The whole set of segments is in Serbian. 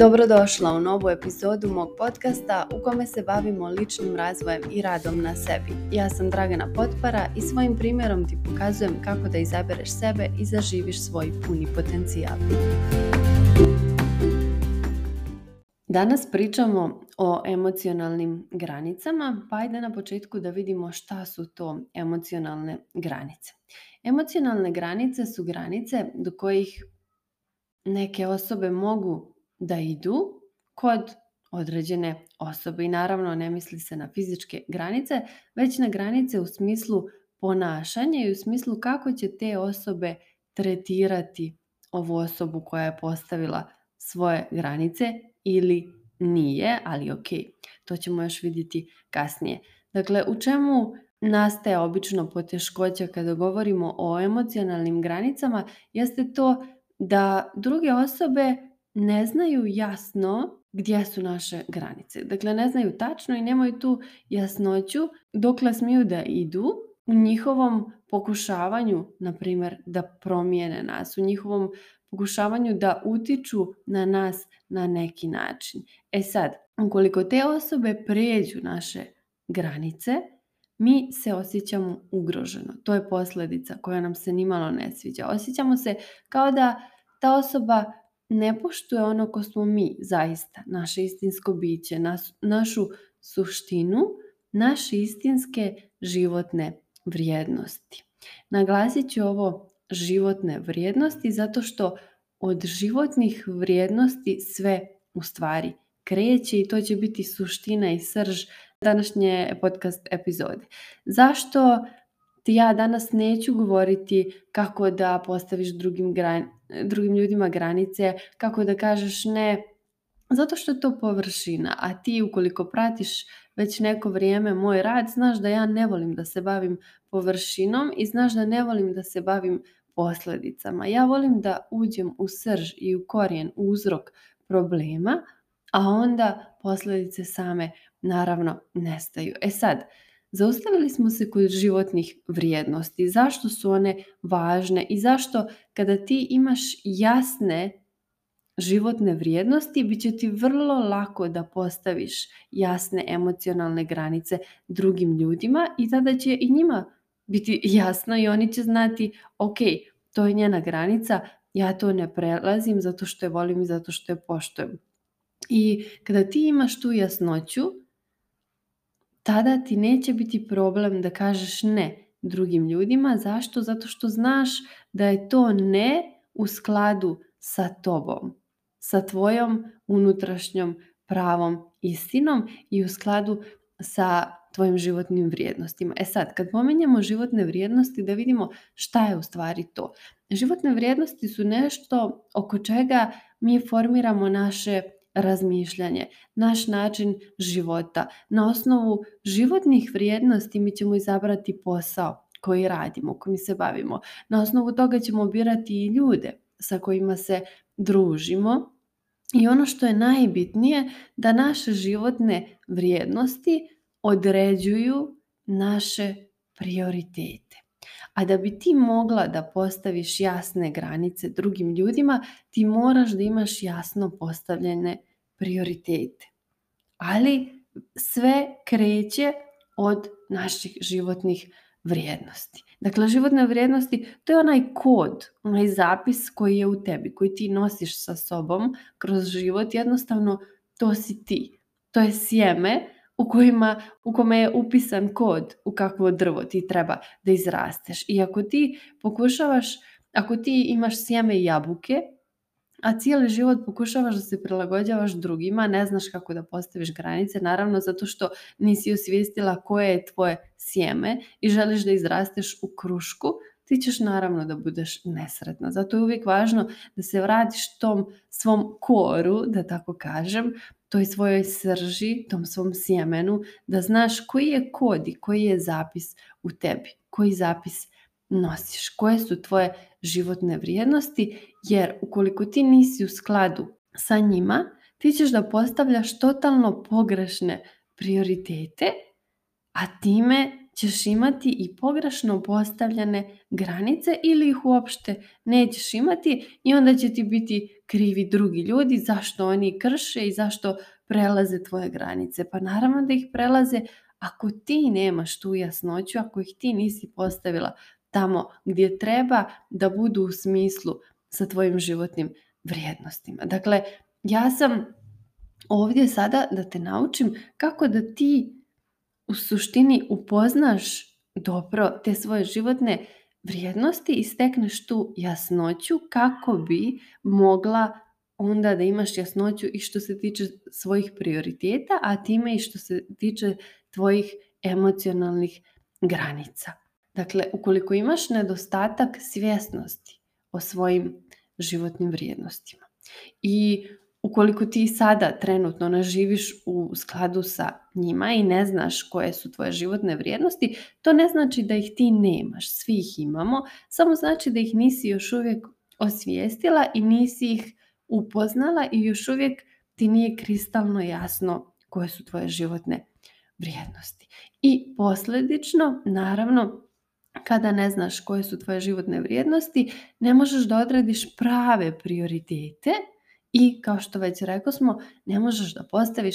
Dobrodošla u novu epizodu mog podcasta u kome se bavimo ličnim razvojem i radom na sebi. Ja sam Dragana Potpara i svojim primjerom ti pokazujem kako da izabereš sebe i zaživiš svoj puni potencijal. Danas pričamo o emocionalnim granicama, pa ajde na početku da vidimo šta su to emocionalne granice. Emocionalne granice su granice do kojih neke osobe mogu da idu kod određene osobe i naravno ne misli se na fizičke granice, već na granice u smislu ponašanja i u smislu kako će te osobe tretirati ovu osobu koja je postavila svoje granice ili nije, ali ok, to ćemo još vidjeti kasnije. Dakle, u čemu nastaje obično poteškoća kada govorimo o emocionalnim granicama jeste to da druge osobe ne znaju jasno gdje su naše granice. Dakle, ne znaju tačno i nemaju tu jasnoću dokle smiju da idu u njihovom pokušavanju, na primjer, da promijene nas, u njihovom pokušavanju da utiču na nas na neki način. E sad, ukoliko te osobe pređu naše granice, mi se osjećamo ugroženo. To je posljedica koja nam se nimalo ne sviđa. Osjećamo se kao da ta osoba ne poštuje ono ko smo mi zaista, naše istinsko biće, našu suštinu, naše istinske životne vrijednosti. Naglasit ću ovo životne vrijednosti zato što od životnih vrijednosti sve u stvari kreće i to će biti suština i srž današnje podcast epizode. Zašto ti ja danas neću govoriti kako da postaviš drugim, drugim ljudima granice, kako da kažeš ne, zato što je to površina, a ti ukoliko pratiš već neko vrijeme moj rad, znaš da ja ne volim da se bavim površinom i znaš da ne volim da se bavim posljedicama. Ja volim da uđem u srž i u korijen, u uzrok problema, a onda posljedice same naravno nestaju. E sad, Zaustavili smo se kod životnih vrijednosti, zašto su one važne i zašto kada ti imaš jasne životne vrijednosti, bit će ti vrlo lako da postaviš jasne emocionalne granice drugim ljudima i tada će i njima biti jasno i oni će znati, ok, to je njena granica, ja to ne prelazim zato što je volim i zato što je poštujem. I kada ti imaš tu jasnoću, tada ti neće biti problem da kažeš ne drugim ljudima. Zašto? Zato što znaš da je to ne u skladu sa tobom, sa tvojom unutrašnjom pravom istinom i u skladu sa tvojim životnim vrijednostima. E sad, kad pominjemo životne vrijednosti, da vidimo šta je u stvari to. Životne vrijednosti su nešto oko čega mi formiramo naše razmišljanje, naš način života. Na osnovu životnih vrijednosti mi ćemo izabrati posao koji radimo, kojim se bavimo. Na osnovu toga ćemo birati i ljude sa kojima se družimo. I ono što je najbitnije da naše životne vrijednosti određuju naše prioritete. A da bi ti mogla da postaviš jasne granice drugim ljudima, ti moraš da imaš jasno postavljene prioritete. Ali sve kreće od naših životnih vrijednosti. Dakle, životne vrijednosti to je onaj kod, onaj zapis koji je u tebi, koji ti nosiš sa sobom kroz život. Jednostavno, to si ti. To je sjeme u, kojima, u kome je upisan kod u kakvo drvo ti treba da izrasteš. I ako ti pokušavaš, ako ti imaš sjeme jabuke a cijeli život pokušavaš da se prilagođavaš drugima, ne znaš kako da postaviš granice, naravno zato što nisi osvijestila koje je tvoje sjeme i želiš da izrasteš u krušku, ti ćeš naravno da budeš nesretna. Zato je uvijek važno da se vratiš tom svom koru, da tako kažem, toj svojoj srži, tom svom sjemenu, da znaš koji je kod i koji je zapis u tebi, koji zapis nosiš, koje su tvoje životne vrijednosti jer ukoliko ti nisi u skladu sa njima, ti ćeš da postavljaš totalno pogrešne prioritete, a time ćeš imati i pogrešno postavljene granice ili ih uopšte nećeš imati i onda će ti biti krivi drugi ljudi zašto oni krše i zašto prelaze tvoje granice. Pa naravno da ih prelaze ako ti nemaš tu jasnoću, ako ih ti nisi postavila tamo gdje treba da budu u smislu sa tvojim životnim vrijednostima. Dakle, ja sam ovdje sada da te naučim kako da ti u suštini upoznaš dobro te svoje životne vrijednosti i stekneš tu jasnoću kako bi mogla onda da imaš jasnoću i što se tiče svojih prioriteta, a time i što se tiče tvojih emocionalnih granica. Dakle, ukoliko imaš nedostatak svjesnosti o svojim životnim vrijednostima i ukoliko ti sada trenutno ne živiš u skladu sa njima i ne znaš koje su tvoje životne vrijednosti, to ne znači da ih ti nemaš, svi ih imamo, samo znači da ih nisi još uvijek osvijestila i nisi ih upoznala i još uvijek ti nije kristalno jasno koje su tvoje životne vrijednosti. I posljedično, naravno, kada ne znaš koje su tvoje životne vrijednosti, ne možeš da odrediš prave prioritete i kao što već rekao smo, ne možeš da postaviš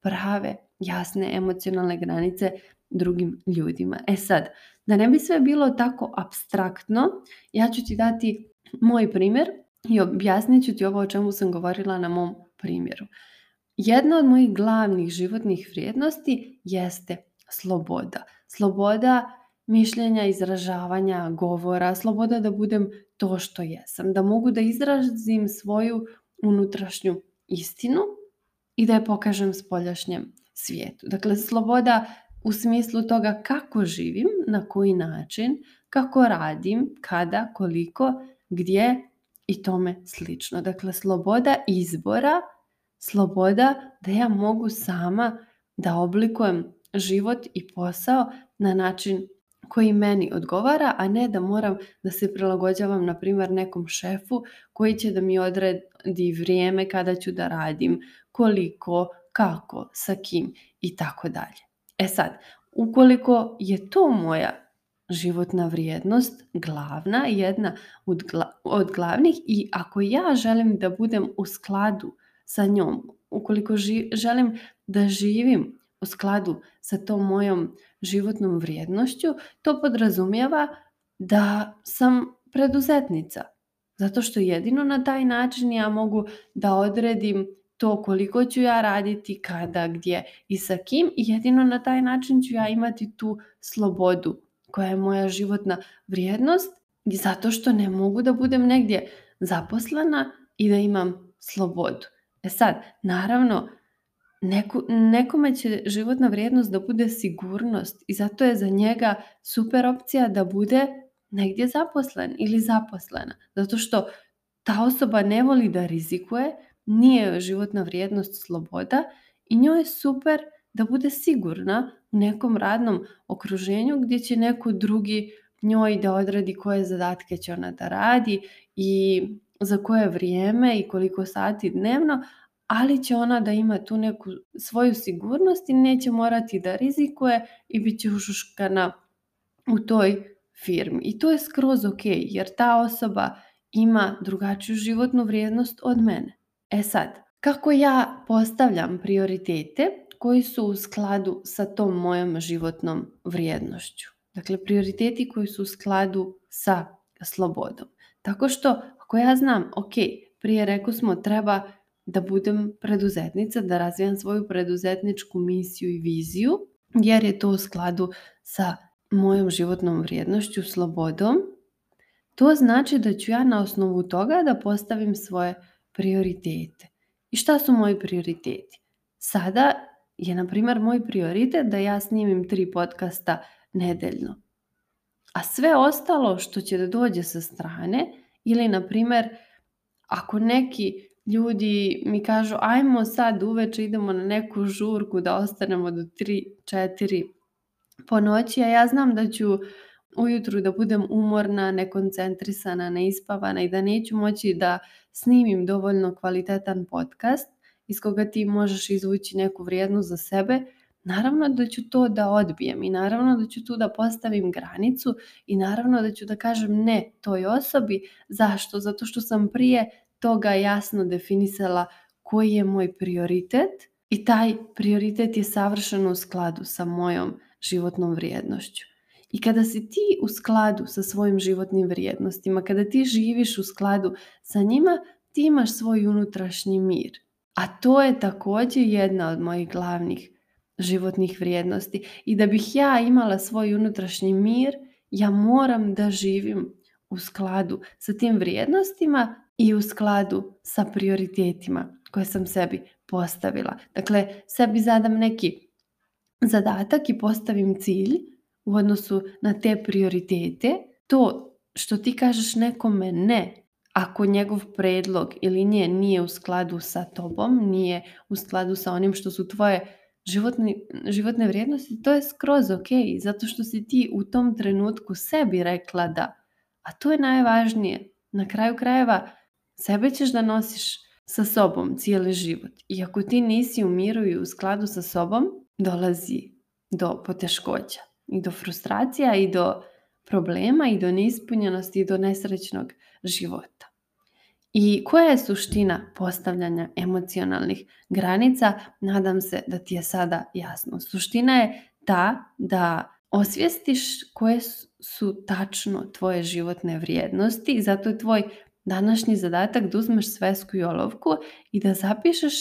prave, jasne, emocionalne granice drugim ljudima. E sad, da ne bi sve bilo tako abstraktno, ja ću ti dati moj primjer i objasnit ću ti ovo o čemu sam govorila na mom primjeru. Jedna od mojih glavnih životnih vrijednosti jeste sloboda. Sloboda mišljenja, izražavanja, govora, sloboda da budem to što jesam, da mogu da izrazim svoju unutrašnju istinu i da je pokažem spoljašnjem svijetu. Dakle, sloboda u smislu toga kako živim, na koji način, kako radim, kada, koliko, gdje i tome slično. Dakle, sloboda izbora, sloboda da ja mogu sama da oblikujem život i posao na način koji meni odgovara, a ne da moram da se prilagođavam na primjer nekom šefu koji će da mi odredi vrijeme kada ću da radim, koliko, kako, sa kim i tako dalje. E sad, ukoliko je to moja životna vrijednost, glavna, jedna od, od glavnih i ako ja želim da budem u skladu sa njom, ukoliko želim da živim u skladu sa tom mojom životnom vrijednošću, to podrazumijeva da sam preduzetnica. Zato što jedino na taj način ja mogu da odredim to koliko ću ja raditi, kada, gdje i sa kim. I jedino na taj način ću ja imati tu slobodu koja je moja životna vrijednost i zato što ne mogu da budem negdje zaposlena i da imam slobodu. E sad, naravno, neku, nekome će životna vrijednost da bude sigurnost i zato je za njega super opcija da bude negdje zaposlen ili zaposlena. Zato što ta osoba ne voli da rizikuje, nije životna vrijednost sloboda i njoj je super da bude sigurna u nekom radnom okruženju gdje će neko drugi njoj da odradi koje zadatke će ona da radi i za koje vrijeme i koliko sati dnevno, ali će ona da ima tu neku svoju sigurnost i neće morati da rizikuje i bit će ušuškana u toj firmi. I to je skroz ok, jer ta osoba ima drugačiju životnu vrijednost od mene. E sad, kako ja postavljam prioritete koji su u skladu sa tom mojom životnom vrijednošću? Dakle, prioriteti koji su u skladu sa slobodom. Tako što, ako ja znam, ok, prije rekao smo treba da budem preduzetnica, da razvijam svoju preduzetničku misiju i viziju, jer je to u skladu sa mojom životnom vrijednošću, slobodom. To znači da ću ja na osnovu toga da postavim svoje prioritete. I šta su moji prioriteti? Sada je, na primjer, moj prioritet da ja snimim tri podcasta nedeljno. A sve ostalo što će da dođe sa strane ili, na primjer, ako neki ljudi mi kažu ajmo sad uveče idemo na neku žurku da ostanemo do 3-4 po noći, a ja znam da ću ujutru da budem umorna, nekoncentrisana, neispavana i da neću moći da snimim dovoljno kvalitetan podcast iz koga ti možeš izvući neku vrijednost za sebe, naravno da ću to da odbijem i naravno da ću tu da postavim granicu i naravno da ću da kažem ne toj osobi. Zašto? Zato što sam prije toga jasno definisala koji je moj prioritet i taj prioritet je savršeno u skladu sa mojom životnom vrijednošću. I kada si ti u skladu sa svojim životnim vrijednostima, kada ti živiš u skladu sa njima, ti imaš svoj unutrašnji mir. A to je također jedna od mojih glavnih životnih vrijednosti. I da bih ja imala svoj unutrašnji mir, ja moram da živim u skladu sa tim vrijednostima i u skladu sa prioritetima koje sam sebi postavila. Dakle, sebi zadam neki zadatak i postavim cilj u odnosu na te prioritete. To što ti kažeš nekome ne, ako njegov predlog ili nje nije u skladu sa tobom, nije u skladu sa onim što su tvoje životne, životne vrijednosti, to je skroz ok, zato što si ti u tom trenutku sebi rekla da. A to je najvažnije. Na kraju krajeva sebe ćeš da nosiš sa sobom cijeli život. I ako ti nisi u miru i u skladu sa sobom, dolazi do poteškoća i do frustracija i do problema i do neispunjenosti i do nesrećnog života. I koja je suština postavljanja emocionalnih granica? Nadam se da ti je sada jasno. Suština je ta da osvijestiš koje su tačno tvoje životne vrijednosti i zato je tvoj današnji zadatak da uzmeš svesku i olovku i da zapišeš,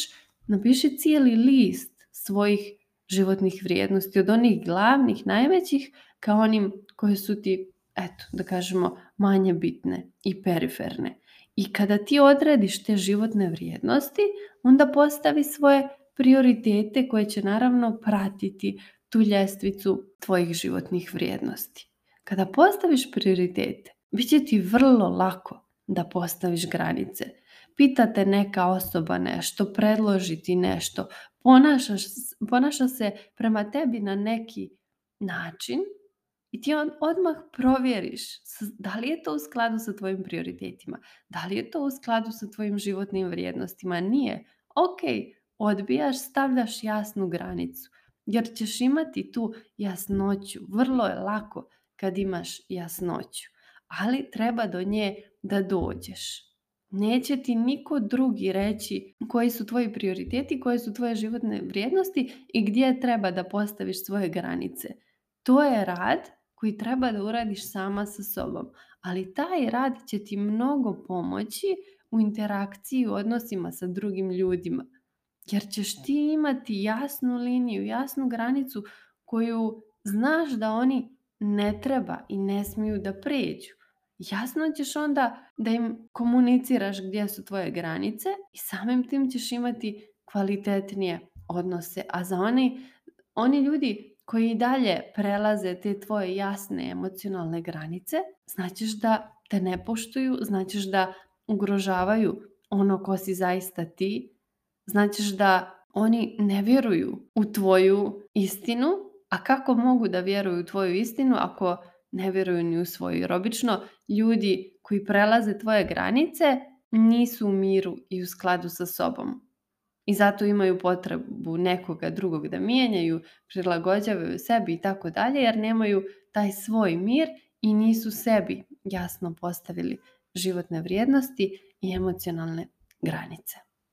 napiši cijeli list svojih životnih vrijednosti, od onih glavnih, najvećih, kao onim koje su ti, eto, da kažemo, manje bitne i periferne. I kada ti odrediš te životne vrijednosti, onda postavi svoje prioritete koje će naravno pratiti tu ljestvicu tvojih životnih vrijednosti. Kada postaviš prioritete, bit će ti vrlo lako da postaviš granice. Pita te neka osoba nešto, predloži ti nešto, ponašaš, ponaša se prema tebi na neki način i ti on odmah provjeriš da li je to u skladu sa tvojim prioritetima, da li je to u skladu sa tvojim životnim vrijednostima, nije. Ok, odbijaš, stavljaš jasnu granicu jer ćeš imati tu jasnoću. Vrlo je lako kad imaš jasnoću, ali treba do nje da dođeš. Neće ti niko drugi reći koji su tvoji prioriteti, koje su tvoje životne vrijednosti i gdje treba da postaviš svoje granice. To je rad koji treba da uradiš sama sa sobom. Ali taj rad će ti mnogo pomoći u interakciji u odnosima sa drugim ljudima. Jer ćeš ti imati jasnu liniju, jasnu granicu koju znaš da oni ne treba i ne smiju da pređu jasno ćeš onda da im komuniciraš gdje su tvoje granice i samim tim ćeš imati kvalitetnije odnose. A za oni, oni ljudi koji i dalje prelaze te tvoje jasne emocionalne granice, značiš da te ne poštuju, značiš da ugrožavaju ono ko si zaista ti, značiš da oni ne vjeruju u tvoju istinu, a kako mogu da vjeruju u tvoju istinu ako ne vjeruju ni u svoju. Jer obično ljudi koji prelaze tvoje granice nisu u miru i u skladu sa sobom. I zato imaju potrebu nekoga drugog da mijenjaju, prilagođavaju sebi i tako dalje, jer nemaju taj svoj mir i nisu sebi jasno postavili životne vrijednosti i emocionalne granice.